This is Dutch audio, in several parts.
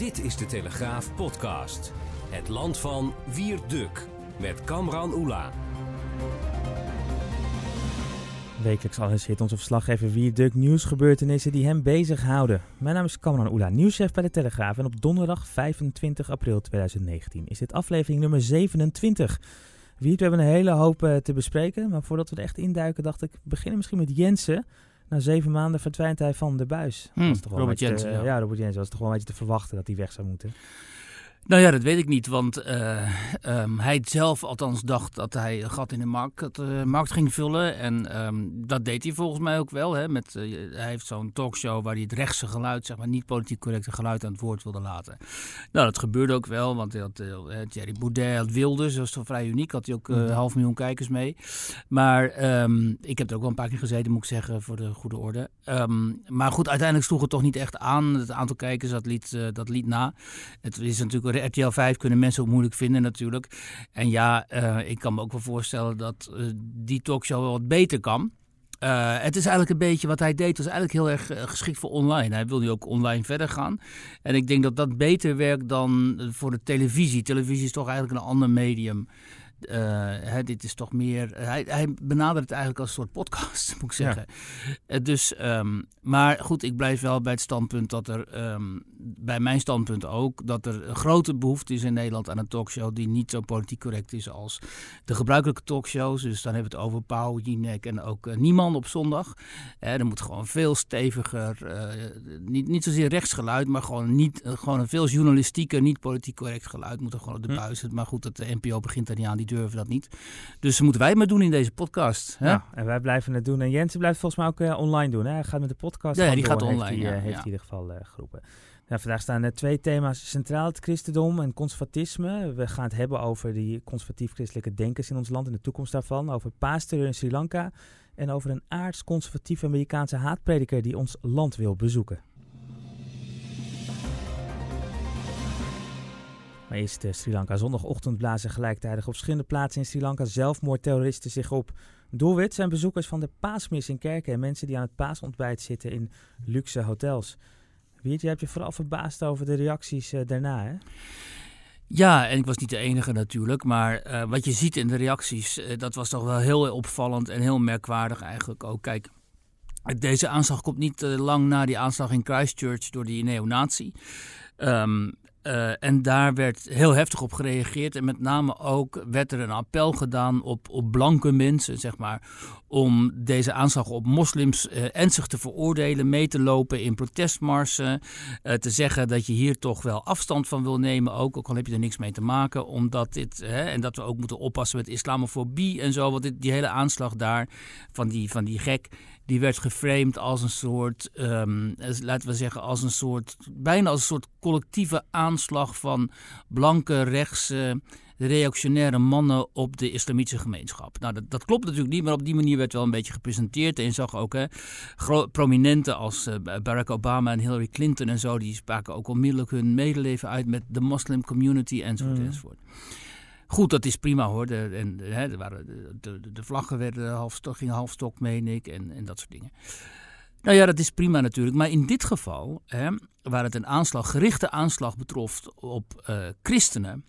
Dit is de Telegraaf podcast. Het land van Wierduk met Kamran Oela. Wekelijks analyseert onze verslaggever Wierduk nieuwsgebeurtenissen die hem bezighouden. Mijn naam is Kamran Oela, nieuwschef bij de Telegraaf. En op donderdag 25 april 2019 is dit aflevering nummer 27. Wierd, we hebben een hele hoop eh, te bespreken. Maar voordat we er echt induiken, dacht ik, beginnen misschien met Jensen. Na zeven maanden verdwijnt hij van de buis. Hmm, Was toch wel Robert Jensen, ja. ja. Robert Jensen was toch wel een beetje te verwachten dat hij weg zou moeten. Nou ja, dat weet ik niet, want ehm, hij zelf althans dacht dat hij een gat in de markt, eh, markt ging vullen. En ehm, dat deed hij volgens mij ook wel. Hè, met, eh, hij heeft zo'n talkshow waar hij het rechtse geluid, zeg maar niet politiek correcte geluid aan het woord wilde laten. Nou, dat gebeurde ook wel, want hij had, Thierry Baudet had Wilders, dat was toch vrij uniek. Had hij ook Mhm. half miljoen kijkers mee. Maar ehm, ik heb er ook wel een paar keer gezeten, moet ik zeggen, voor de goede orde. Maar goed, uiteindelijk sloeg het toch niet echt aan. Het aantal kijkers, dat liet, dat liet na. Het is natuurlijk, RTL 5 kunnen mensen ook moeilijk vinden natuurlijk. En ja, eh, ik kan me ook wel voorstellen dat eh, die talkshow wel wat beter kan. Eh, het is eigenlijk een beetje wat hij deed, was eigenlijk heel erg geschikt voor online. Hij wil nu ook online verder gaan. En ik denk dat dat beter werkt dan voor de televisie. Televisie is toch eigenlijk een ander medium. Eh, hè, dit is toch meer. hij, hij benadert het eigenlijk als een soort podcast, moet ik Ja. zeggen. Eh, dus, ehm, maar goed, ik blijf wel bij het standpunt dat er, ehm, bij mijn standpunt ook, dat er een grote behoefte is in Nederland aan een talkshow die niet zo politiek correct is als de gebruikelijke talkshows. Dus dan hebben we het over Pauw, Jinek en ook eh, Niemand op zondag. Eh, er moet gewoon veel steviger, eh, niet, niet zozeer rechtsgeluid, maar gewoon, niet, eh, gewoon een veel journalistieker, niet politiek correct geluid moet er gewoon op de Hm. buis. zitten. Maar goed, dat de NPO begint er niet aan, die durven dat niet. Dus moeten wij het maar doen in deze podcast. Hè? Ja, en wij blijven het doen. En Jensen blijft volgens mij ook eh, online doen. Hè? Hij gaat met de podcast. Ja, die gaat door, heeft online, hij, ja, eh, heeft hij in ieder geval eh, geroepen. Nou, vandaag staan er twee thema's centraal: het christendom en conservatisme. We gaan het hebben over die conservatief-christelijke denkers in ons land en de toekomst daarvan. Over paasterreur in Sri Lanka. En over een aards-conservatieve Amerikaanse haatprediker die ons land wil bezoeken. Maar eerst eh, Sri Lanka. Zondagochtend blazen gelijktijdig op verschillende plaatsen in Sri Lanka zelfmoordterroristen zich op. Doelwit zijn bezoekers van de paasmis in kerken en mensen die aan het paasontbijt zitten in luxe hotels. Wiert, je hebt je vooral verbaasd over de reacties eh, daarna, hè? Ja, en ik was niet de enige natuurlijk. Maar eh, wat je ziet in de reacties, dat was toch wel heel opvallend en heel merkwaardig eigenlijk ook. Kijk, deze aanslag komt niet lang na die aanslag in Christchurch door die neonazi. Ehm, eh, en daar werd heel heftig op gereageerd. En met name ook werd er een appel gedaan op, op blanke mensen, zeg maar. Om deze aanslag op moslims eh, ernstig te veroordelen, mee te lopen in protestmarsen. eh, te zeggen dat je hier toch wel afstand van wil nemen, ook, ook al heb je er niks mee te maken. Omdat dit, hè, en dat we ook moeten oppassen met islamofobie en zo. Want dit, die hele aanslag daar van die, van die gek, die werd geframed als een soort, ehm, eh, laten we zeggen, als een soort, bijna als een soort collectieve aanslag van blanke rechtse reactionaire mannen op de islamitische gemeenschap. Nou, dat, dat klopt natuurlijk niet, maar op die manier werd wel een beetje gepresenteerd. En je zag ook hè, prominenten als eh, Barack Obama en Hillary Clinton en zo, die spraken ook onmiddellijk hun medeleven uit met de moslim community enzovoort Mhm. enzovoort. Goed, dat is prima hoor. De, en, hè, er waren, de, de, de vlaggen werden half, gingen half stok, meen ik, en, en dat soort dingen. Nou ja, dat is prima natuurlijk. Maar in dit geval, hè, waar het een aanslag, gerichte aanslag betrof op eh, christenen,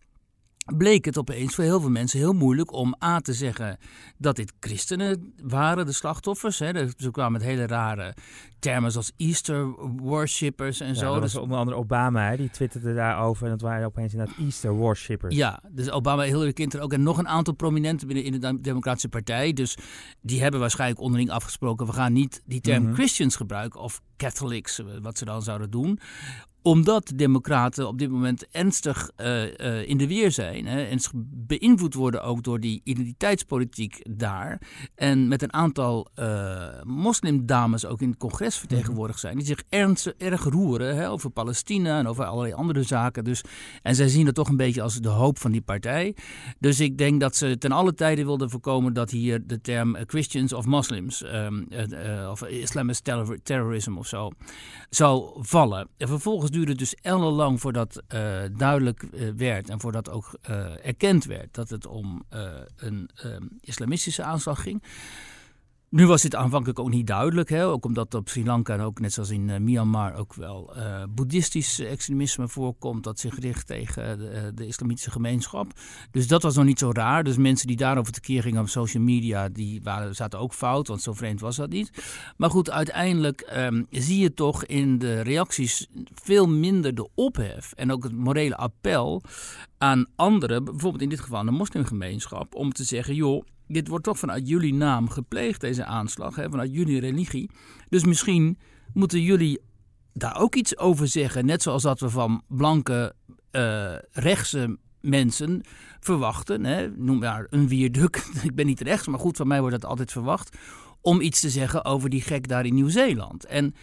bleek het opeens voor heel veel mensen heel moeilijk om A te zeggen dat dit christenen waren, de slachtoffers. Hè. Er- Ze kwamen met hele rare termen zoals Easter worshippers en Ja, zo. dat was Dus- onder andere Obama, hè? die twitterde daarover. En dat waren opeens inderdaad Easter worshippers. Ja, dus Obama, Hillary Clinton ook. En nog een aantal prominenten binnen in de Dem- Democratische Partij. Dus die hebben waarschijnlijk onderling afgesproken. We gaan niet die term Mhm. Christians gebruiken of Catholics, eh, wat ze dan zouden doen omdat de democraten op dit moment ernstig eh, eh, in de weer zijn. Hè, en beïnvloed worden ook door die identiteitspolitiek daar. En met een aantal eh, moslimdames ook in het congres vertegenwoordigd zijn. Die zich ernstig, erg roeren hè, over Palestina en over allerlei andere zaken. Dus, en zij zien het toch een beetje als de hoop van die partij. Dus ik denk dat ze ten alle tijde wilden voorkomen dat hier de term Christians of Muslims. ehm, eh, eh, of Islamist terror- terrorism of zo zou vallen. En vervolgens duurde het dus ellenlang voordat eh, duidelijk eh, werd en voordat ook eh, erkend werd dat het om een ehm, islamistische aanslag ging. Nu was dit aanvankelijk ook niet duidelijk, hè? ook omdat op Sri Lanka en ook net zoals in uh, Myanmar ook wel uh, boeddhistisch extremisme voorkomt dat zich richt tegen de, eh, de, islamitische gemeenschap. Dus dat was nog niet zo raar. Dus mensen die daarover tekeer gingen op social media, die waren, zaten ook fout, want zo vreemd was dat niet. Maar goed, uiteindelijk um, zie je toch in de reacties veel minder de ophef en ook het morele appel aan anderen, bijvoorbeeld in dit geval de moslimgemeenschap, om te zeggen, joh, dit wordt toch vanuit jullie naam gepleegd, deze aanslag, hè, vanuit jullie religie. Dus misschien moeten jullie daar ook iets over zeggen. Net zoals dat we van blanke uh, rechtse mensen verwachten. Hè, noem maar een wierduk. Ik ben niet rechts, maar goed, van mij wordt dat altijd verwacht. Om iets te zeggen over die gek daar in Nieuw-Zeeland. En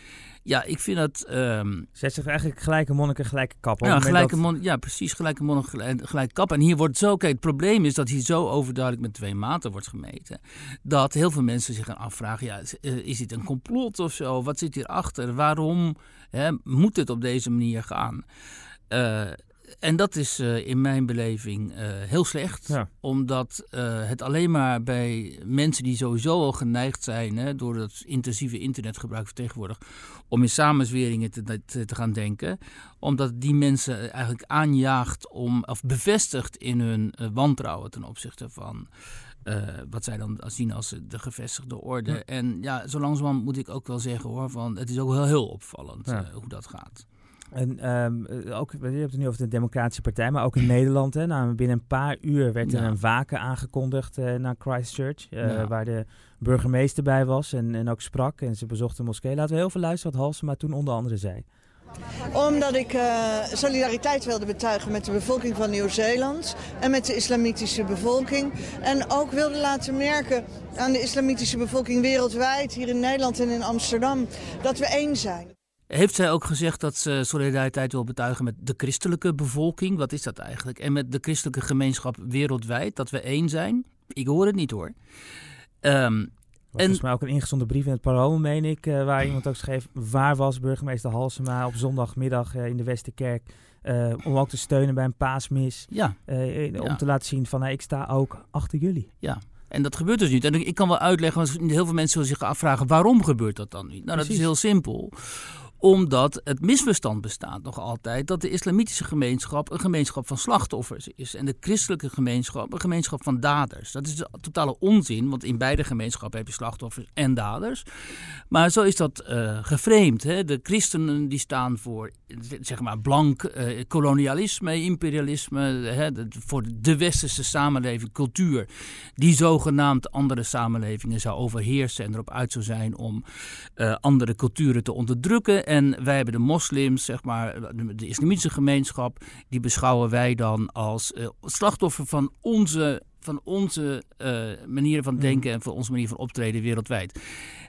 ja, ik vind dat... Um... Zet zich eigenlijk gelijke monniken, gelijke kap. Ja, gelijke mon ja, precies. Gelijke monniken, gelijke kap. En hier wordt zo... Kijk, het probleem is dat hier zo overduidelijk met twee maten wordt gemeten. Dat heel veel mensen zich gaan afvragen... Ja, eh, is dit een complot of zo? Wat zit hierachter? Waarom hè, moet het op deze manier gaan? Uh, en dat is uh, in mijn beleving uh, heel slecht. Ja. Omdat uh, het alleen maar bij mensen die sowieso al geneigd zijn... Hè, door het intensieve internetgebruik tegenwoordig... om in samenzweringen te, te, te, gaan denken. Omdat die mensen eigenlijk aanjaagt om, of bevestigt in hun wantrouwen ten opzichte van... wat zij dan zien als de gevestigde orde. Ja. En ja, zo langzamerhand moet ik ook wel zeggen hoor, van het is ook wel heel opvallend ja. hoe dat gaat. En um, ook, je hebt het nu over de Democratische Partij, maar ook in Nederland. Hè, nou, binnen een paar uur werd er een waken aangekondigd uh, naar Christchurch, uh, ja. waar de burgemeester bij was en, en ook sprak. En ze bezocht de moskee. Laten we heel veel luisteren wat Halsema toen onder andere zei. Omdat ik uh, solidariteit wilde betuigen met de bevolking van Nieuw-Zeeland en met de islamitische bevolking. En ook wilde laten merken aan de islamitische bevolking wereldwijd, hier in Nederland en in Amsterdam, dat we één zijn. Heeft zij ook gezegd dat ze solidariteit wil betuigen met de christelijke bevolking? Wat is dat eigenlijk? En met de christelijke gemeenschap wereldwijd, dat we één zijn? Ik hoor het niet hoor. Um, en volgens mij ook een ingezonden brief in het Parool, meen ik, uh, waar iemand ook schreef... waar was burgemeester Halsema op zondagmiddag uh, in de Westerkerk... Uh, om ook te steunen bij een paasmis. Ja. om ja. te laten zien van, ik sta ook achter jullie. Ja, en dat gebeurt dus niet. En ik kan wel uitleggen, want heel veel mensen zullen zich afvragen... waarom gebeurt dat dan niet? Nou, Precies. dat is heel simpel omdat het misverstand bestaat nog altijd dat de islamitische gemeenschap een gemeenschap van slachtoffers is. En de christelijke gemeenschap een gemeenschap van daders. Dat is totale onzin, want in beide gemeenschappen heb je slachtoffers en daders. Maar zo is dat uh, geframed. Hè? De christenen die staan voor zeg maar blank uh, kolonialisme, imperialisme, hè? Voor de westerse samenleving, cultuur. Die zogenaamd andere samenlevingen zou overheersen en erop uit zou zijn om uh, andere culturen te onderdrukken. En wij hebben de moslims, zeg maar, de, islamitische gemeenschap, die beschouwen wij dan als uh, slachtoffer van onze van onze uh, manieren van denken en van onze manier van optreden wereldwijd.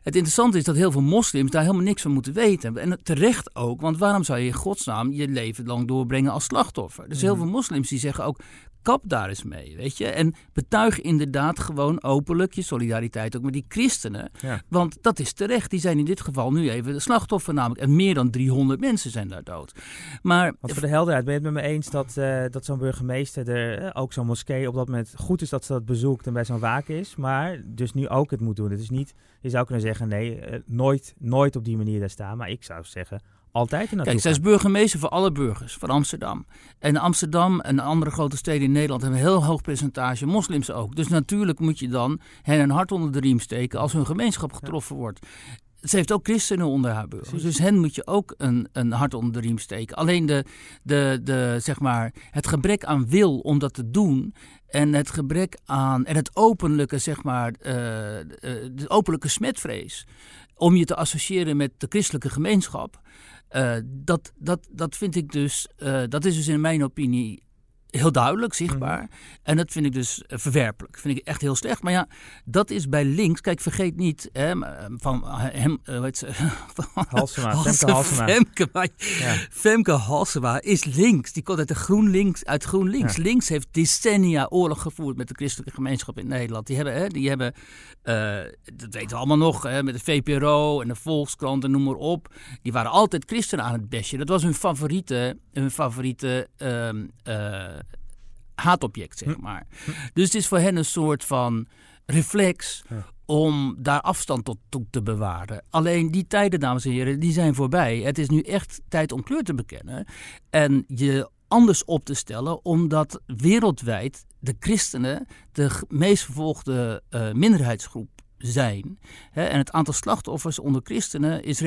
Het interessante is dat heel veel moslims daar helemaal niks van moeten weten. En terecht ook, want waarom zou je in godsnaam je leven lang doorbrengen als slachtoffer? Dus heel veel moslims die zeggen ook, kap daar eens mee, weet je. En betuig inderdaad gewoon openlijk je solidariteit ook met die christenen. Ja. Want dat is terecht. Die zijn in dit geval nu even de slachtoffer namelijk. En meer dan 300 mensen zijn daar dood. Maar... Want voor de helderheid, ben je het met me eens dat, uh, dat zo'n burgemeester er, uh, ook zo'n moskee op dat moment goed is dat ze dat bezoekt en bij zo'n waken is. Maar dus nu ook het moet doen. Het is niet, je zou kunnen zeggen, nee, uh, nooit, nooit op die manier daar staan. Maar ik zou zeggen, altijd in Kijk, zij is burgemeester voor alle burgers van Amsterdam. En Amsterdam en andere grote steden in Nederland hebben een heel hoog percentage moslims ook. Dus natuurlijk moet je dan hen een hart onder de riem steken als hun gemeenschap getroffen ja. wordt. Ze heeft ook christenen onder haar burgers. Dus hen moet je ook een, een hart onder de riem steken. Alleen de, de, de, zeg maar, het gebrek aan wil om dat te doen. En het gebrek aan. En het openlijke, zeg maar. Uh, de openlijke smetvrees. Om je te associëren met de christelijke gemeenschap. Uh, dat, dat, dat vind ik dus, uh, dat is dus in mijn opinie heel duidelijk zichtbaar. Mm. En dat vind ik dus uh, verwerpelijk. Vind ik echt heel slecht. Maar ja, dat is bij links. Kijk, vergeet niet hè, van hem, uh, weet ze, Halsema, Femke Halsema. Femke, ja. Femke Halsema is links. Die komt uit de GroenLinks, uit GroenLinks. Ja. Links heeft decennia oorlog gevoerd met de christelijke gemeenschap in Nederland. Die hebben, hè, die hebben uh, dat weten we allemaal nog, hè, met de VPRO en de Volkskrant en noem maar op. Die waren altijd christenen aan het bestje. Dat was hun favoriete, hun favoriete uh, haatobject, zeg hm. maar. Dus het is voor hen een soort van reflex om daar afstand tot toe te bewaren. Alleen die tijden, dames en heren, die zijn voorbij. Het is nu echt tijd om kleur te bekennen en je anders op te stellen, omdat wereldwijd de christenen de meest vervolgde uh, minderheidsgroep zijn. en het aantal slachtoffers onder christenen is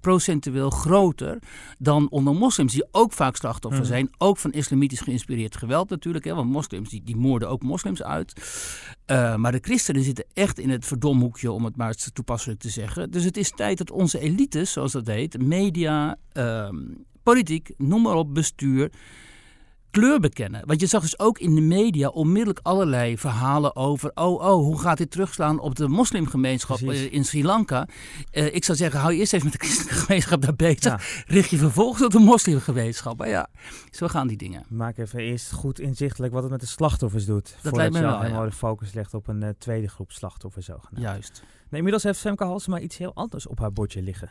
procentueel groter dan onder moslims, die ook vaak slachtoffer mhm. zijn. Ook van islamitisch geïnspireerd geweld natuurlijk. want moslims die, die moorden ook moslims uit. Uh, maar de christenen zitten echt in het verdomhoekje, om het maar toepasselijk te zeggen. Dus het is tijd dat onze elites, zoals dat heet, media, uh, politiek, noem maar op, bestuur kleur bekennen. Want je zag dus ook in de media onmiddellijk allerlei verhalen over... oh, oh, hoe gaat dit terugslaan op de moslimgemeenschap eh, in Sri Lanka? Uh, ik zou zeggen, hou je eerst even met de christelijke gemeenschap daar bezig. Richt je vervolgens op de moslimgemeenschap. Maar ja, zo gaan die dingen. Maak even eerst goed inzichtelijk wat het met de slachtoffers doet. Dat lijkt me wel, de focus legt op een uh, tweede groep slachtoffers zogenaamd. Juist. Nee, inmiddels heeft Femke Halsema iets heel anders op haar bordje liggen.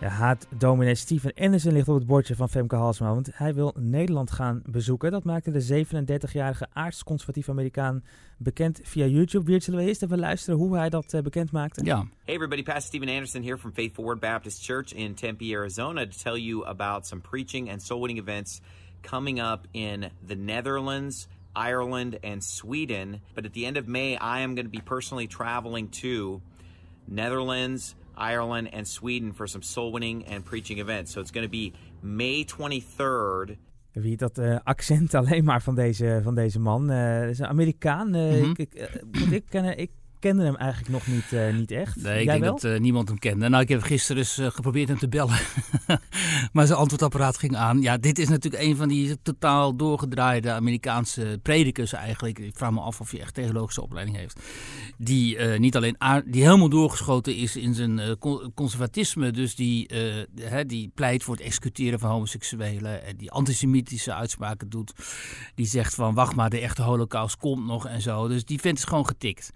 Ja, haat dominee Steven Anderson ligt op het bordje van Femke Halsema, want hij wil Nederland gaan bezoeken. Dat maakte de 37-jarige aardsconservatief Amerikaan bekend via YouTube. Wiert, zullen we eerst even luisteren hoe hij dat uh, bekend maakte? Ja. Hey everybody, Pastor Steven Anderson here from Faith Forward Baptist Church in Tempe, Arizona to tell you about some preaching and soul winning events coming up in the Netherlands, Ireland, and Sweden. But at the end of May, I am going to be personally traveling to Netherlands, Ireland, and Sweden for some soul winning and preaching events. So it's going to be May 23rd. Wie dat uh, accent alleen maar van deze, van deze man. Uh, is een Amerikaan. Uh, mm -hmm. ik, ik, ik, ken, ik kende hem eigenlijk nog niet, uh, niet echt. Nee, ik denk dat uh, niemand hem kende. Nou, ik heb gisteren eens uh, geprobeerd hem te bellen. maar zijn antwoordapparaat ging aan. Ja, dit is natuurlijk een van die totaal doorgedraaide Amerikaanse predikers eigenlijk. Ik vraag me af of hij echt theologische opleiding heeft. Die niet alleen die helemaal doorgeschoten is in zijn conservatisme. Dus die, hè, die pleit voor het executeren van homoseksuelen. En die antisemitische uitspraken doet. Die zegt van wacht maar, de echte holocaust komt nog en zo. Dus die vent is gewoon getikt.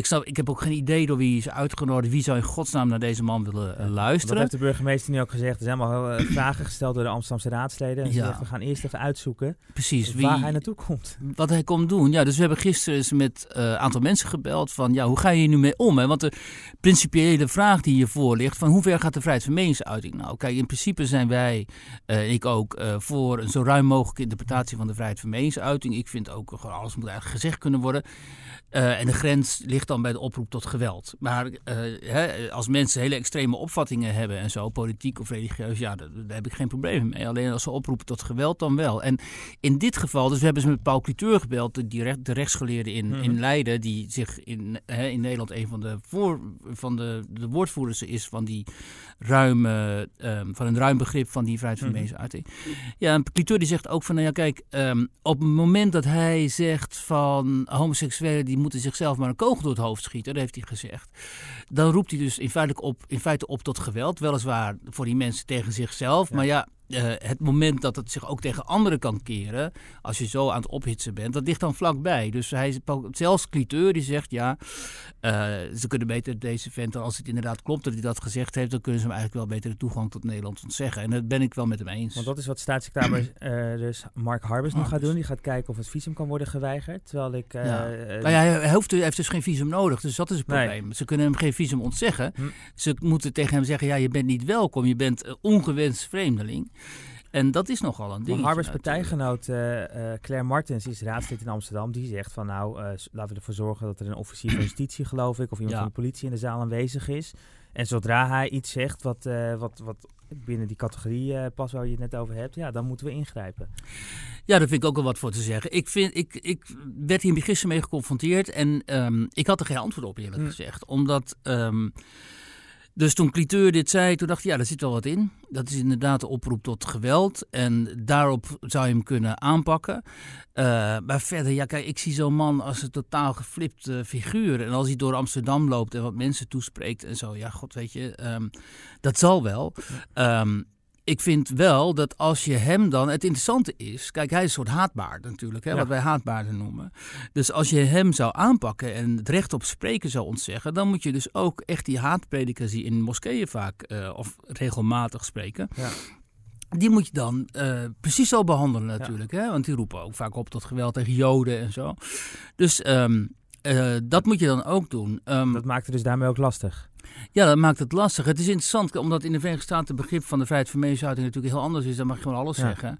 Ik, snap, ik heb ook geen idee door wie is uitgenodigd. Wie zou in godsnaam naar deze man willen uh, luisteren? Dat heeft de burgemeester nu ook gezegd. Er zijn allemaal uh, vragen gesteld door de Amsterdamse raadsleden. En ja. zegt, we gaan eerst even uitzoeken Precies, wie, waar hij naartoe komt. Wat hij komt doen. Ja, dus we hebben gisteren eens met een uh, aantal mensen gebeld van... ja, hoe ga je hier nu mee om? Hè? Want de principiële vraag die hiervoor ligt... van hoe ver gaat de vrijheid van meningsuiting nou? Kijk, in principe zijn wij, ik ook, voor een zo ruim mogelijke interpretatie... van de vrijheid van meningsuiting. Ik vind ook, gewoon alles moet eigenlijk gezegd kunnen worden... Uh, en de grens ligt dan bij de oproep tot geweld. Maar uh, hè, als mensen hele extreme opvattingen hebben en zo, politiek of religieus, ja, daar, daar, heb ik geen probleem mee. Alleen als ze oproepen tot geweld, dan wel. En in dit geval, dus we hebben ze met Paul Cliteur gebeld, recht, de rechtsgeleerde in, in mhm. Leiden, die zich in, hè, in Nederland een van de, voor, van de, de woordvoerders is van die ruime, um, van een ruim begrip van die vrijheid van meningsuiting. Mhm. Ja, en Cliteur die zegt ook van, nou ja, kijk, um, op het moment dat hij zegt van homoseksuelen die moeten zichzelf maar een kogel door het hoofd schieten, dat heeft hij gezegd. Dan roept hij dus in feite op, in feite op tot geweld. Weliswaar voor die mensen tegen zichzelf. Maar ja, uh, het moment dat het zich ook tegen anderen kan keren, als je zo aan het ophitsen bent, dat ligt dan vlakbij. Dus hij, zelfs Cliteur die zegt, ja, uh, ze kunnen beter deze vent, als het inderdaad klopt dat hij dat gezegd heeft, dan kunnen ze hem eigenlijk wel beter de toegang tot Nederland ontzeggen. En dat ben ik wel met hem eens. Want dat is wat staatssecretaris uh, dus Mark Harbers nu gaat doen. Die gaat kijken of het visum kan worden geweigerd. Terwijl ik... Ja. maar ja, hij, hoeft, hij heeft dus geen visum nodig, dus dat is het probleem. Ze kunnen hem geen visum ontzeggen. Hm. Ze moeten tegen hem zeggen, ja, je bent niet welkom, je bent ongewenst vreemdeling. En dat is nogal een ding. Harbers partijgenoot uh, Claire Martens is raadslid in Amsterdam. Die zegt van nou, uh, laten we ervoor zorgen dat er een officier van justitie, geloof ik, of iemand van de politie in de zaal aanwezig is. En zodra hij iets zegt wat, wat, wat binnen die categorie past waar je het net over hebt, ja, dan moeten we ingrijpen. Ja, daar vind ik ook wel wat voor te zeggen. Ik, vind, ik, ik werd hier gisteren mee geconfronteerd en um, ik had er geen antwoord op eerlijk hm. gezegd. Omdat... Um, dus toen Cliteur dit zei, toen dacht ik, ja, daar zit wel wat in. Dat is inderdaad de oproep tot geweld. En daarop zou je hem kunnen aanpakken. Uh, maar verder, ja, kijk, ik zie zo'n man als een totaal geflipte figuur. En als hij door Amsterdam loopt en wat mensen toespreekt en zo, ja, god, weet je, um, dat zal wel. Um, ik vind wel dat als je hem dan. Het interessante is. Kijk, hij is een soort haatbaard natuurlijk. Hè, Wat wij haatbaarden noemen. Dus als je hem zou aanpakken. en het recht op spreken zou ontzeggen. dan moet je dus ook echt die haatpredikers die in moskeeën vaak. Uh, of regelmatig spreken. Ja Die moet je dan uh, precies zo behandelen natuurlijk. Hè? Want die roepen ook vaak op tot geweld tegen joden en zo. Dus um, uh, dat moet je dan ook doen. Um, dat maakt het dus daarmee ook lastig. Ja, dat maakt het lastig. Het is interessant, omdat in de Verenigde Staten het begrip van de vrijheid van meningsuiting natuurlijk heel anders is. Dan mag je gewoon alles ja. zeggen.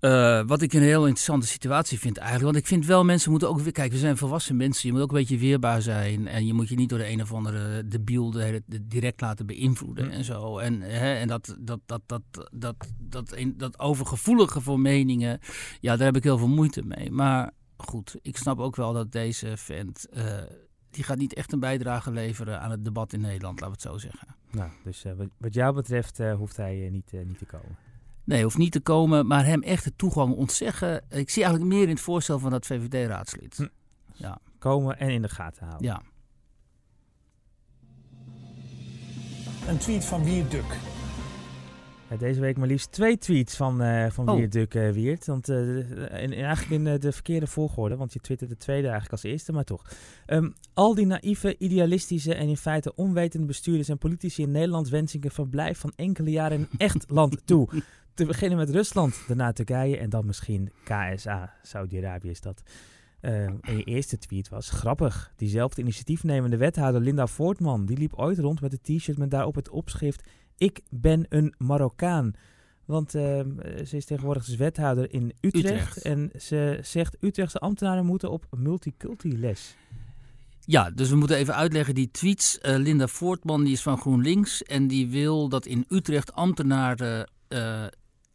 Uh, wat ik een heel interessante situatie vind eigenlijk. Want ik vind wel, mensen moeten ook weer... Kijk, we zijn volwassen mensen. Je moet ook een beetje weerbaar zijn. En je moet je niet door de een of andere debiel de, de direct laten beïnvloeden mm. en zo. En, hè, en dat, dat, dat, dat, dat, dat, dat, dat overgevoelige voor meningen... Ja, daar heb ik heel veel moeite mee. Maar goed, ik snap ook wel dat deze vent... Uh, die gaat niet echt een bijdrage leveren aan het debat in Nederland, laten we het zo zeggen. Nou, dus uh, wat jou betreft uh, hoeft hij niet, niet te komen. Nee, hoeft niet te komen, maar hem echt de toegang ontzeggen. Ik zie eigenlijk meer in het voorstel van dat VVD-raadslid. Hm. Ja. Komen en in de gaten houden. Ja. Een tweet van Wierduk. Deze week maar liefst twee tweets van, uh, van oh. Uh, Wiert. Want uh, in, eigenlijk in de verkeerde volgorde, want je twittert de tweede eigenlijk als eerste, maar toch. Um, al die naïeve, idealistische en in feite onwetende bestuurders en politici in Nederland wensen een verblijf van enkele jaren in echt land toe. Te beginnen met Rusland, daarna Turkije en dan misschien KSA. Saudi-Arabië is dat. Uh, en je eerste tweet was grappig. Diezelfde initiatiefnemende wethouder Linda Voortman, die liep ooit rond met een t-shirt met daarop het opschrift ik ben een Marokkaan. Want uh, ze is tegenwoordig dus wethouder in Utrecht, Utrecht. En ze zegt Utrechtse ambtenaren moeten op multiculti les. Ja, dus we moeten even uitleggen die tweets. Uh, Linda Voortman die is van GroenLinks en die wil dat in Utrecht ambtenaren uh,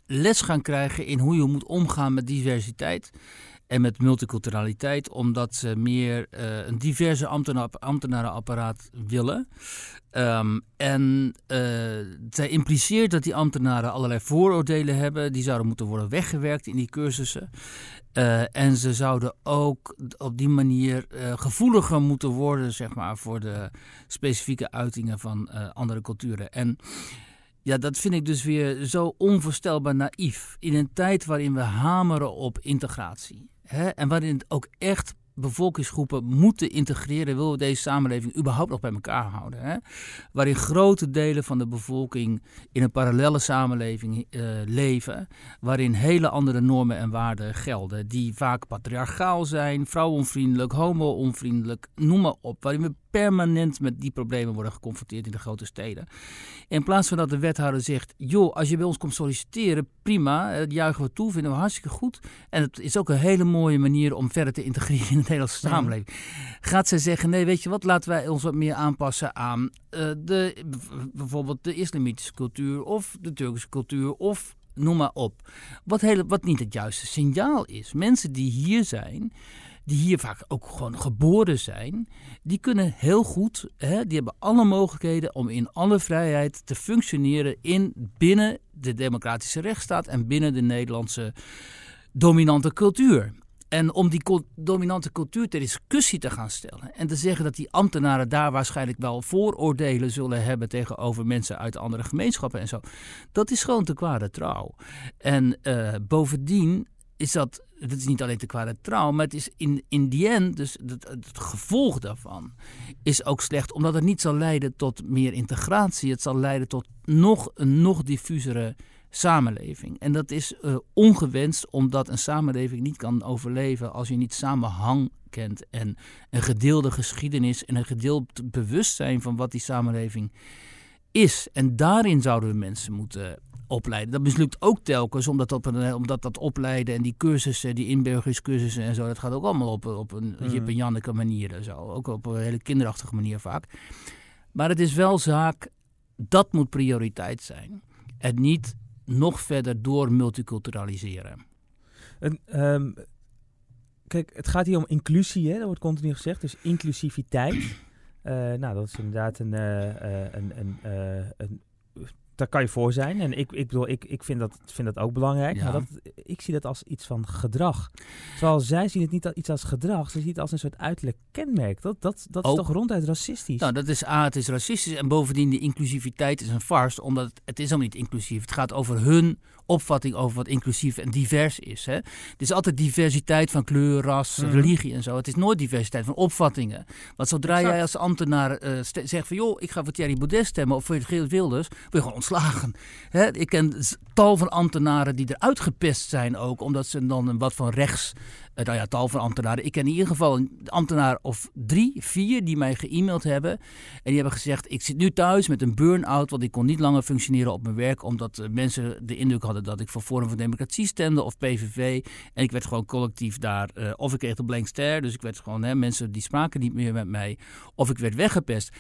les gaan krijgen in hoe je moet omgaan met diversiteit en met multiculturaliteit, omdat ze meer uh, een diverse ambtenarenapparaat willen. Um, en uh, zij impliceert dat die ambtenaren allerlei vooroordelen hebben. Die zouden moeten worden weggewerkt in die cursussen. Uh, en ze zouden ook op die manier gevoeliger moeten worden, zeg maar, voor de specifieke uitingen van andere culturen. En ja, dat vind ik dus weer zo onvoorstelbaar naïef. In een tijd waarin we hameren op integratie. Hè, en waarin ook echt bevolkingsgroepen moeten integreren, willen we deze samenleving überhaupt nog bij elkaar houden. Hè? Waarin grote delen van de bevolking in een parallele samenleving uh, leven, waarin hele andere normen en waarden gelden, die vaak patriarchaal zijn, vrouwonvriendelijk, homo-onvriendelijk, noem maar op. Waarin we permanent met die problemen worden geconfronteerd in de grote steden. In plaats van dat de wethouder zegt: joh, als je bij ons komt solliciteren, prima, dat juichen we toe, vinden we hartstikke goed. En het is ook een hele mooie manier om verder te integreren in de Nederlandse samenleving. Gaat zij zeggen: nee, weet je wat, laten wij ons wat meer aanpassen aan uh, de, bijvoorbeeld de islamitische cultuur of de Turkse cultuur of noem maar op. Wat, hele, wat niet het juiste signaal is. Mensen die hier zijn die hier vaak ook gewoon geboren zijn, die kunnen heel goed, hè, die hebben alle mogelijkheden om in alle vrijheid te functioneren in, binnen de democratische rechtsstaat en binnen de Nederlandse dominante cultuur. En om die dominante cultuur ter discussie te gaan stellen. En te zeggen dat die ambtenaren daar waarschijnlijk wel vooroordelen zullen hebben tegenover mensen uit andere gemeenschappen en zo. Dat is gewoon te kwade trouw. En uh, bovendien is dat, dat is niet alleen te kwade trouw, maar het is in, in die end, dus het, het, gevolg daarvan, is ook slecht, omdat het niet zal leiden tot meer integratie. Het zal leiden tot nog een nog diffusere samenleving. En dat is uh, ongewenst, omdat een samenleving niet kan overleven als je niet samenhang kent en een gedeelde geschiedenis en een gedeeld bewustzijn van wat die samenleving is. En daarin zouden we mensen moeten opleiden. Dat mislukt ook telkens, omdat dat, omdat dat opleiden en die cursussen, die inburgeringscursussen en zo, dat gaat ook allemaal op, op een mm. Jip en Janneke manier en zo. Ook op een hele kinderachtige manier vaak. Maar het is wel zaak, dat moet prioriteit zijn. En niet nog verder door multiculturaliseren. Ehm, kijk, het gaat hier om inclusie, hè? dat wordt continu gezegd, dus inclusiviteit. Uh, nou, dat is inderdaad een, uh, een, een, een daar kan je voor zijn. En ik, ik bedoel, ik, ik vind, dat, vind dat ook belangrijk. Maar dat, ik zie dat als iets van gedrag. Terwijl zij zien het niet als iets als gedrag. Ze zien het als een soort uiterlijk kenmerk. Dat, dat, dat is toch ronduit racistisch? Nou, dat is A, het is racistisch. En bovendien, de inclusiviteit is een farce. Omdat het, het is helemaal niet inclusief. Het gaat over hun opvatting over wat inclusief en divers is. Hè? Het is altijd diversiteit van kleur, ras, mhm. religie en zo. Het is nooit diversiteit van opvattingen. Want zodra jij als ambtenaar uh, zegt van... joh, ik ga voor Thierry Baudet stemmen of voor Geert Wilders... wil je gewoon ik ken tal van ambtenaren die eruit gepest zijn ook, omdat ze dan wat van rechts uh, nou ja, tal van ambtenaren. Ik ken in ieder geval een ambtenaar of drie, vier die mij ge-mailed hebben. En die hebben gezegd, ik zit nu thuis met een burn-out, want ik kon niet langer functioneren op mijn werk, omdat uh, mensen de indruk hadden dat ik voor Forum van Democratie stemde of PVV. En ik werd gewoon collectief daar, uh, of ik kreeg de blank ster, dus ik werd gewoon, mensen die spraken niet meer met mij, of ik werd weggepest.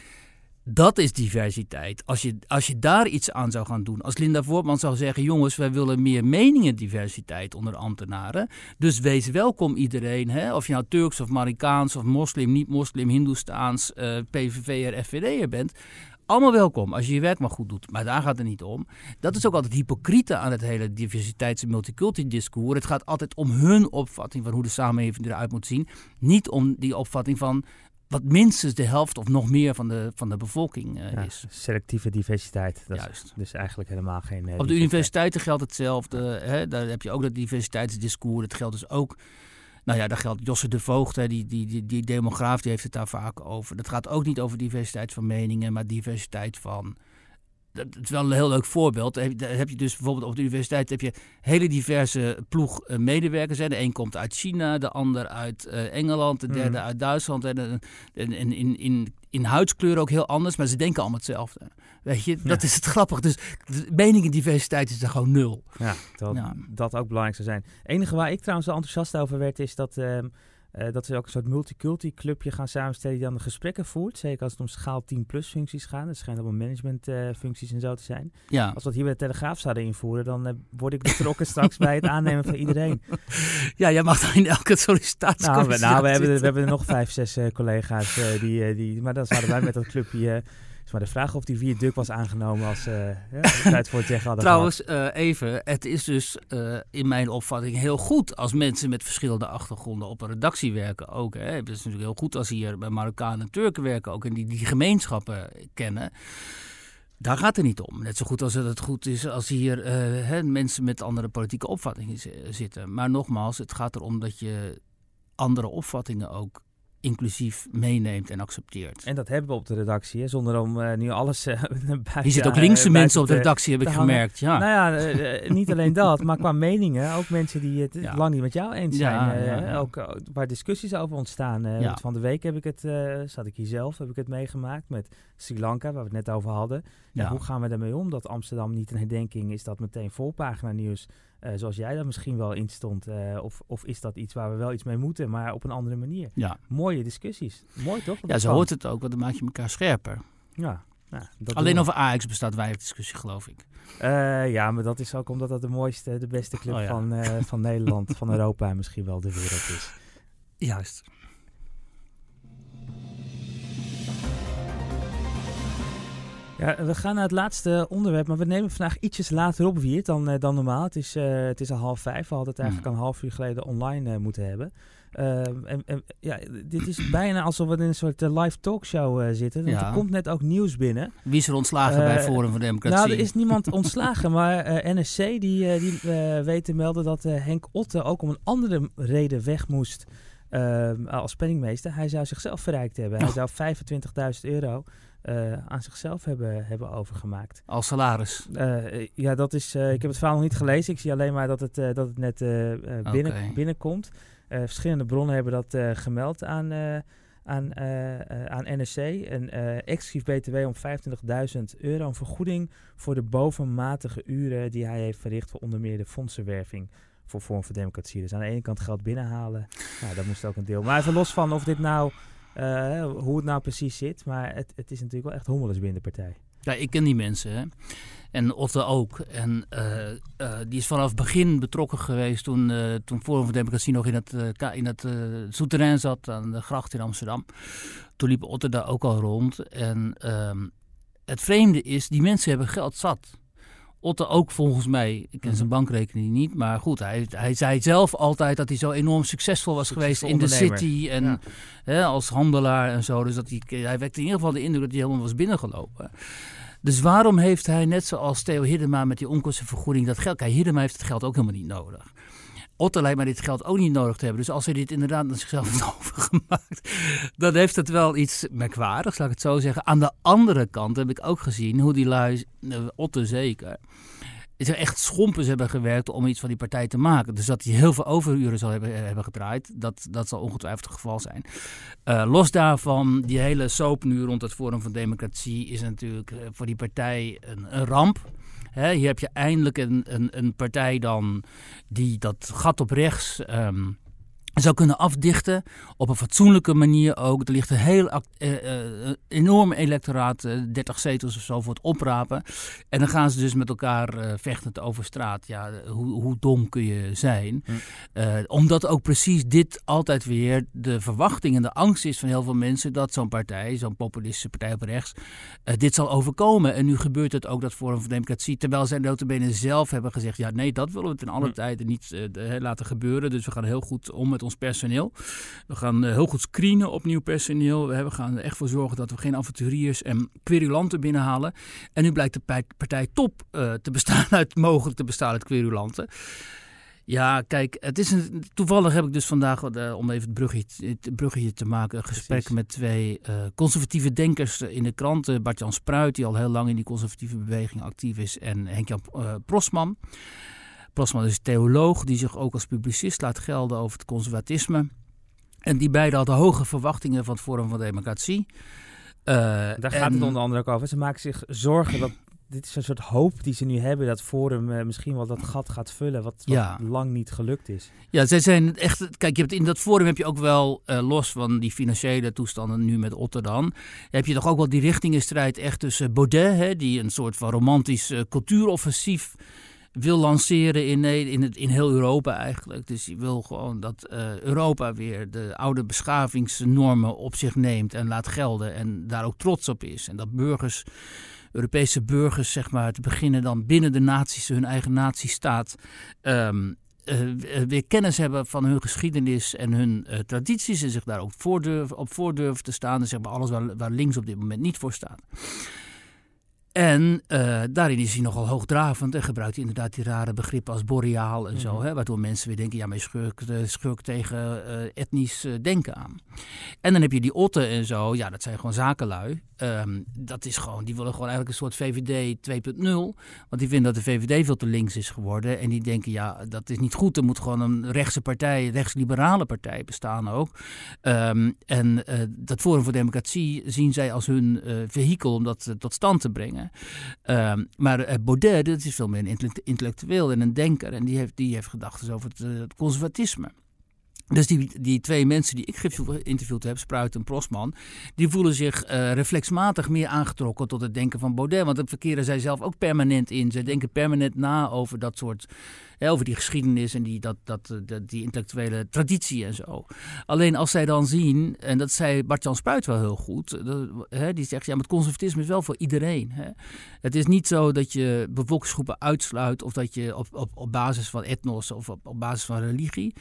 Dat is diversiteit. Als je, als je daar iets aan zou gaan doen. Als Linda Voortman zou zeggen: jongens, wij willen meer meningendiversiteit onder ambtenaren. Dus wees welkom iedereen. Hè? Of je nou Turks of Marokkaans of moslim, niet-moslim, Hindoestaans, uh, PVV'er, FVD'er bent. Allemaal welkom als je je werk maar goed doet. Maar daar gaat het niet om. Dat is ook altijd hypocriete aan het hele diversiteits- en multiculti-discours. Het gaat altijd om hun opvatting van hoe de samenleving eruit moet zien. Niet om die opvatting van wat minstens de helft of nog meer van de, van de bevolking uh, ja, is. Selectieve diversiteit. Dat Juist. Is dus eigenlijk helemaal geen. Uh, Op de universiteiten geldt hetzelfde. Hè? Daar heb je ook dat diversiteitsdiscours. Dat geldt dus ook. Nou ja, daar geldt Josse de Voogd, hè, die, die, die, die demograaf, die heeft het daar vaak over. Dat gaat ook niet over diversiteit van meningen, maar diversiteit van dat is wel een heel leuk voorbeeld. Daar heb je dus bijvoorbeeld op de universiteit heb je hele diverse ploeg eh, medewerkers. De een komt uit China, de ander uit uh, Engeland, de derde mm. uit Duitsland. En, en, in, in, in huidskleur ook heel anders, maar ze denken allemaal hetzelfde. Weet je, dat is het grappig. Dus meningendiversiteit is er gewoon nul. Ja, dat, ja. dat ook belangrijk zou zijn. Het enige waar ik trouwens enthousiast over werd, is dat... Uh, uh, dat ze ook een soort multiculti clubje gaan samenstellen die dan de gesprekken voert. Zeker als het om schaal 10 plus functies gaat. Dat schijnt allemaal management uh, functies en zo te zijn. Ja. Als we dat hier bij de Telegraaf zouden invoeren, dan uh, word ik betrokken straks bij het aannemen van iedereen. Ja, jij mag dan in elke sollicitatie. Nou, we, nou, we, hebben, we hebben er nog vijf, zes collega's die, die. Maar dan zouden wij met dat clubje maar de vraag of die viaduct was aangenomen als uh, ja, tijd voor het zeggen hadden Trouwens, uh, even, het is dus uh, in mijn opvatting heel goed als mensen met verschillende achtergronden op een redactie werken ook. Hè. Het is natuurlijk heel goed als hier bij Marokkanen en Turken werken ook en die die gemeenschappen kennen. Daar gaat het niet om. Net zo goed als het goed is als hier hè, mensen met andere politieke opvattingen zitten. Maar nogmaals, het gaat erom dat je andere opvattingen ook inclusief meeneemt en accepteert. En dat hebben we op de redactie, hè, zonder om uh, nu alles uh, buiten, Je zit ook linkse mensen op de redactie, heb ik gemerkt. Ja. Nou ja, niet alleen dat, maar qua meningen. Ook mensen die het ja. lang niet met jou eens zijn. Ja, ook waar discussies over ontstaan. Van de week heb ik het, zat ik hier zelf, heb ik het meegemaakt met Sri Lanka, waar we het net over hadden. Hoe gaan we daarmee om dat Amsterdam niet een herdenking is dat meteen volpagina nieuws uh, zoals jij daar misschien wel in stond? Uh, of, of is dat iets waar we wel iets mee moeten, maar op een andere manier? Ja. Mooie discussies. Mooi toch? Ja, zo hoort het ook, want dan maak je elkaar scherper. Ja. Nou, Alleen over Ajax bestaat weinig discussie, geloof ik. Uh, ja, maar dat is ook omdat dat de mooiste, de beste club oh, ja. van, van Nederland, van Europa en misschien wel de wereld is. Juist. Ja, we gaan naar het laatste onderwerp, maar we nemen vandaag ietsjes later op weer dan, uh, dan normaal. Het is, uh, het is al half vijf, we hadden het eigenlijk mm. een half uur geleden online uh, moeten hebben. En, en, ja, dit is bijna alsof we in een soort live talkshow zitten. Ja. er komt net ook nieuws binnen. Wie is er ontslagen bij Forum voor Democratie? Nou, er is niemand ontslagen, maar NSC die, die weet te melden dat Henk Otte ook om een andere reden weg moest als penningmeester. Hij zou zichzelf verrijkt hebben. Hij zou 25.000 euro uh, aan zichzelf hebben, hebben overgemaakt. Als salaris? Uh, ja, dat is. Ik heb het verhaal nog niet gelezen. Ik zie alleen maar dat het, dat het net binnen, okay. binnenkomt. verschillende bronnen hebben dat gemeld aan, aan, aan NSC. Een exclusief BTW om 25.000 euro. Een vergoeding voor de bovenmatige uren die hij heeft verricht voor onder meer de fondsenwerving voor Vorm voor Democratie. Dus aan de ene kant geld binnenhalen. Nou, dat moest ook een deel. Maar even los van of dit nou uh, hoe het nou precies zit. Maar het, het is natuurlijk wel echt hommeles binnen de partij. Ja, ik ken die mensen. Hè. En Otte ook. En uh, uh, die is vanaf begin betrokken geweest toen, toen Forum voor Democratie nog in het, in het souterrain zat aan de gracht in Amsterdam. Toen liep Otte daar ook al rond. En ehm, het vreemde is, die mensen hebben geld zat. Otte ook volgens mij. Ik ken zijn mhm. bankrekening niet. Maar goed, hij, hij zei zelf altijd dat hij zo enorm succesvol was geweest in de city. En hè, als handelaar en zo. Dus dat hij, hij wekte in ieder geval de indruk dat hij helemaal was binnengelopen. Dus waarom heeft hij, net zoals Theo Hiddema met die onkostenvergoeding, dat geld... Kijk, Hiddema heeft het geld ook helemaal niet nodig. Otter lijkt mij dit geld ook niet nodig te hebben. Dus als hij dit inderdaad naar zichzelf heeft overgemaakt, dan heeft het wel iets merkwaardigs, laat ik het zo zeggen. Aan de andere kant heb ik ook gezien hoe die lui, uh, Otter zeker, er echt schompens hebben gewerkt om iets van die partij te maken. Dus dat hij heel veel overuren zal hebben, hebben gedraaid, dat, dat zal ongetwijfeld het geval zijn. Uh, los daarvan, die hele soap nu rond het Forum van Democratie is natuurlijk voor die partij een, een ramp. Hè, hier heb je eindelijk een, een, een partij dan die dat gat op rechts um, zou kunnen afdichten op een fatsoenlijke manier ook. Er ligt een heel uh, uh, enorm electoraat, uh, 30 zetels of zo, voor het oprapen. En dan gaan ze dus met elkaar vechtend over straat. Ja, hoe, hoe dom kun je zijn? Hm. omdat ook precies dit altijd weer de verwachting en de angst is van heel veel mensen dat zo'n partij, zo'n populistische partij op rechts, dit zal overkomen. En nu gebeurt het ook dat Forum voor Democratie, terwijl zij notabene zelf hebben gezegd, ja nee, dat willen we ten alle hm. tijden niet laten gebeuren. Dus we gaan heel goed om met ons personeel. We gaan uh, heel goed screenen op nieuw personeel. We gaan er echt voor zorgen dat we geen avonturiers en querulanten binnenhalen. En nu blijkt de partij top uh, te bestaan uit, mogelijk te bestaan uit querulanten. Ja, kijk, het is een, toevallig heb ik dus vandaag, uh, om even het bruggetje, het bruggetje te maken, een gesprek Precies. met twee uh, conservatieve denkers in de kranten. Bart-Jan Spruit, die al heel lang in die conservatieve beweging actief is, en Henk-Jan uh, Prosman. Plasman is theoloog die zich ook als publicist laat gelden over het conservatisme. En die beiden hadden hoge verwachtingen van het Forum van Democratie. Uh, Daar gaat het onder andere ook over. Ze maken zich zorgen dat dit is een soort hoop die ze nu hebben dat Forum uh, misschien wel dat gat gaat vullen wat, wat ja. lang niet gelukt is. Ja, zij zijn echt. Kijk, je hebt in dat Forum heb je ook wel uh, los van die financiële toestanden nu met Otterdam, heb je toch ook wel die richtingenstrijd echt tussen Baudet, hè, die een soort van romantisch cultuuroffensief wil lanceren in, in, het, in heel Europa eigenlijk. Dus hij wil gewoon dat uh, Europa weer de oude beschavingsnormen op zich neemt en laat gelden en daar ook trots op is. En dat burgers, Europese burgers, zeg maar, te beginnen dan binnen de naties, hun eigen natiestaat, um, weer kennis hebben van hun geschiedenis en hun tradities en zich daar ook voor durf, op voor durven te staan. En zeg maar alles waar, waar links op dit moment niet voor staat. En uh, daarin is hij nogal hoogdravend en gebruikt hij inderdaad die rare begrippen als boreaal en zo. Mm -hmm. hè, waardoor mensen weer denken, ja, maar je schurk, schurk tegen uh, etnisch uh, denken aan. En dan heb je die Otten en zo, ja, dat zijn gewoon zakenlui. Um, dat is gewoon, die willen gewoon eigenlijk een soort VVD 2.0. Want die vinden dat de VVD veel te links is geworden. En die denken, ja, dat is niet goed. Er moet gewoon een rechtse partij, rechtsliberale partij bestaan ook. Um, en dat Forum voor Democratie zien zij als hun vehikel om dat tot stand te brengen. Um, maar Baudet, dat is veel meer een intellectueel en een denker. En die heeft, die heeft gedachten over het, het conservatisme. Dus die, die twee mensen die ik geïnterviewd heb, Spruit en Prosman, die voelen zich uh, reflexmatig meer aangetrokken tot het denken van Baudet. Want dat verkeren zij zelf ook permanent in. Zij denken permanent na over dat soort, hè, over die geschiedenis en die, dat, dat, dat, die intellectuele traditie en zo. Alleen als zij dan zien, en dat zei Bart-Jan Spruit wel heel goed, dat, hè, die zegt, ja, maar het conservatisme is wel voor iedereen. Hè. Het is niet zo dat je bevolkingsgroepen uitsluit of dat je op, op, op basis van etnos of op, op basis van religie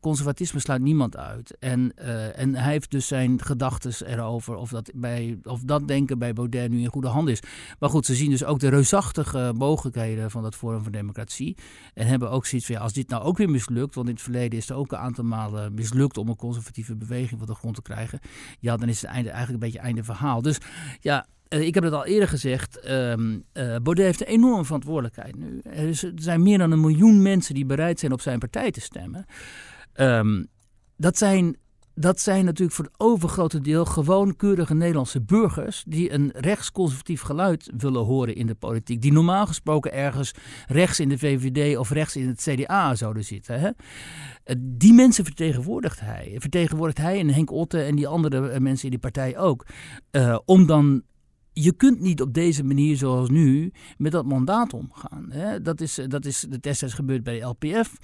conservatisme sluit niemand uit. En, uh, en hij heeft dus zijn gedachten erover of dat, bij, of dat denken bij Baudet nu in goede hand is. Maar goed, ze zien dus ook de reusachtige mogelijkheden van dat Forum voor Democratie. En hebben ook zoiets van, als dit nou ook weer mislukt, want in het verleden is er ook een aantal malen mislukt om een conservatieve beweging van de grond te krijgen. Ja, dan is het einde, eigenlijk een beetje einde verhaal. Dus ja, uh, ik heb het al eerder gezegd, um, Baudet heeft een enorme verantwoordelijkheid nu. Er, is, er, zijn meer dan een miljoen mensen die bereid zijn op zijn partij te stemmen. Um, dat, zijn, dat zijn natuurlijk voor het overgrote deel gewoon keurige Nederlandse burgers... die een rechtsconservatief geluid willen horen in de politiek. Die normaal gesproken ergens rechts in de VVD of rechts in het CDA zouden zitten. Hè? Die mensen vertegenwoordigt hij. Vertegenwoordigt hij en Henk Otte en die andere mensen in die partij ook. om dan je kunt niet op deze manier zoals nu met dat mandaat omgaan. Hè? Dat, is, dat is de destijds gebeurd bij de LPF.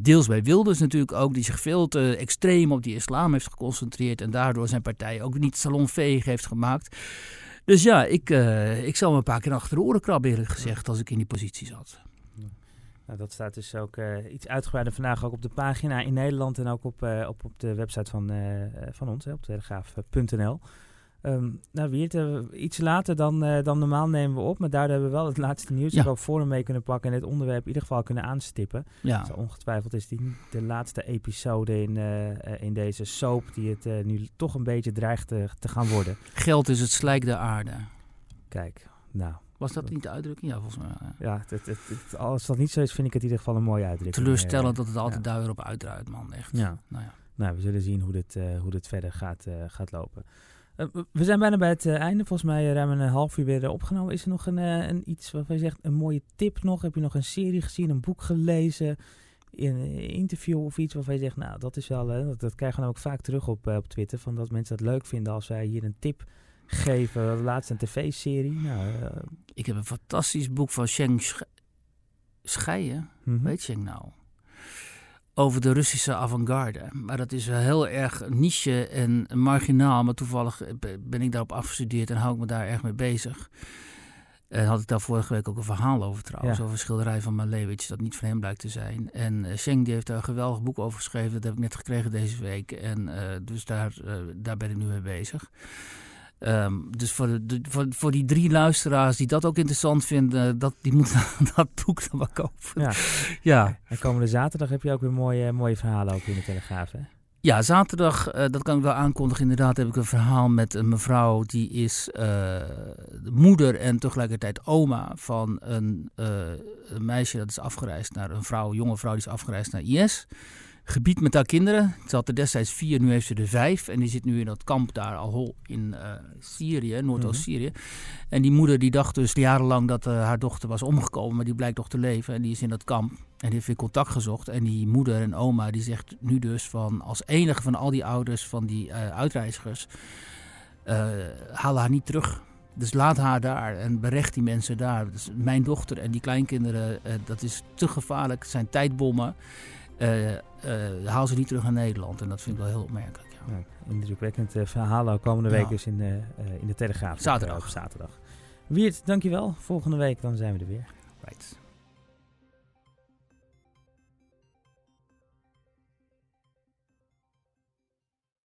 Deels bij Wilders natuurlijk ook, die zich veel te extreem op die islam heeft geconcentreerd. En daardoor zijn partij ook niet salonveeg heeft gemaakt. Dus ja, ik, uh, ik zou me een paar keer achter de oren krabben eerlijk gezegd als ik in die positie zat. Nou, dat staat dus ook uh, iets uitgebreider vandaag ook op de pagina in Nederland en ook op, uh, op, op de website van, van ons, hè, op telegraaf.nl. Ehm, nou, Wiert, uh, iets later dan, uh, dan normaal nemen we op. Maar daardoor hebben we wel het laatste nieuws Ja. ook voor hem mee kunnen pakken. En het onderwerp in ieder geval kunnen aanstippen. Ja, ongetwijfeld is die de laatste episode in, eh, eh, in deze soap die het eh, nu toch een beetje dreigt te, te gaan worden. geld is het slijk der aarde. Kijk, nou Was dat niet de uitdrukking? Ja, volgens mij. ja. het, het, het- als dat niet zo is, vind ik het in ieder geval een mooie uitdrukking. Teleurstellend Eh, dat het altijd ja. weer op uitdraait, man. Echt. Ja. Nou ja. Nou, we zullen zien hoe dit, eh, hoe dit verder gaat, eh, gaat lopen. Eh, we- zijn bijna bij het eh, einde. Volgens mij eh, ruim een half uur weer opgenomen. Is er nog een, een iets waarvan je zegt, een mooie tip nog? Heb je nog een serie gezien, een boek gelezen, een interview of iets waarvan je zegt, nou, dat is wel, dat, dat krijgen we dan ook vaak terug op, op Twitter, van dat mensen het leuk vinden als wij hier een tip geven. Laatst een tv-serie. Nou, Ik heb een fantastisch boek van Sheng Sch- Scheijen. mhm. Weet Sheng nou? Over de Russische avant-garde. Maar dat is wel heel erg niche en marginaal. Maar toevallig ben ik daarop afgestudeerd en hou ik me daar erg mee bezig. En had ik daar vorige week ook een verhaal over trouwens. Ja. Over een schilderij van Malevich, dat niet van hem blijkt te zijn. En eh, Sheng die heeft daar een geweldig boek over geschreven. Dat heb ik net gekregen deze week. En eh, dus daar, eh, daar ben ik nu mee bezig. Ehm, dus voor, de, voor, voor die drie luisteraars die dat ook interessant vinden, dat, die moeten dat boek dan maar kopen. Ja. Ja, En komende zaterdag heb je ook weer mooie, mooie verhalen ook in de Telegraaf, hè? Ja, zaterdag, eh, dat kan ik wel aankondigen. Inderdaad heb ik een verhaal met een mevrouw die is eh, de moeder en tegelijkertijd oma van een, eh, een meisje dat is afgereisd naar een vrouw, een jonge vrouw die is afgereisd naar IS. Gebied met haar kinderen. Ze had er destijds vier, nu heeft ze er vijf. En die zit nu in dat kamp daar al in eh, Syrië, Noordoost-Syrië. En die moeder die dacht dus jarenlang dat eh, haar dochter was omgekomen, maar die blijkt toch te leven. En die is in dat kamp en die heeft weer contact gezocht. En die moeder en oma die zegt nu dus van als enige van al die ouders van die eh, uitreizigers, haal haar niet terug. Dus laat haar daar en berecht die mensen daar. Dus mijn dochter en die kleinkinderen, dat is te gevaarlijk. Het zijn tijdbommen. Eh, eh, haal ze niet terug naar Nederland. En dat vind ik wel heel opmerkelijk. Ja. Ja, indrukwekkend eh, verhaal komende week dus in de, in de Telegraaf. Zaterdag. Op zaterdag. Wiert, dankjewel. Volgende week dan zijn we er weer. Right.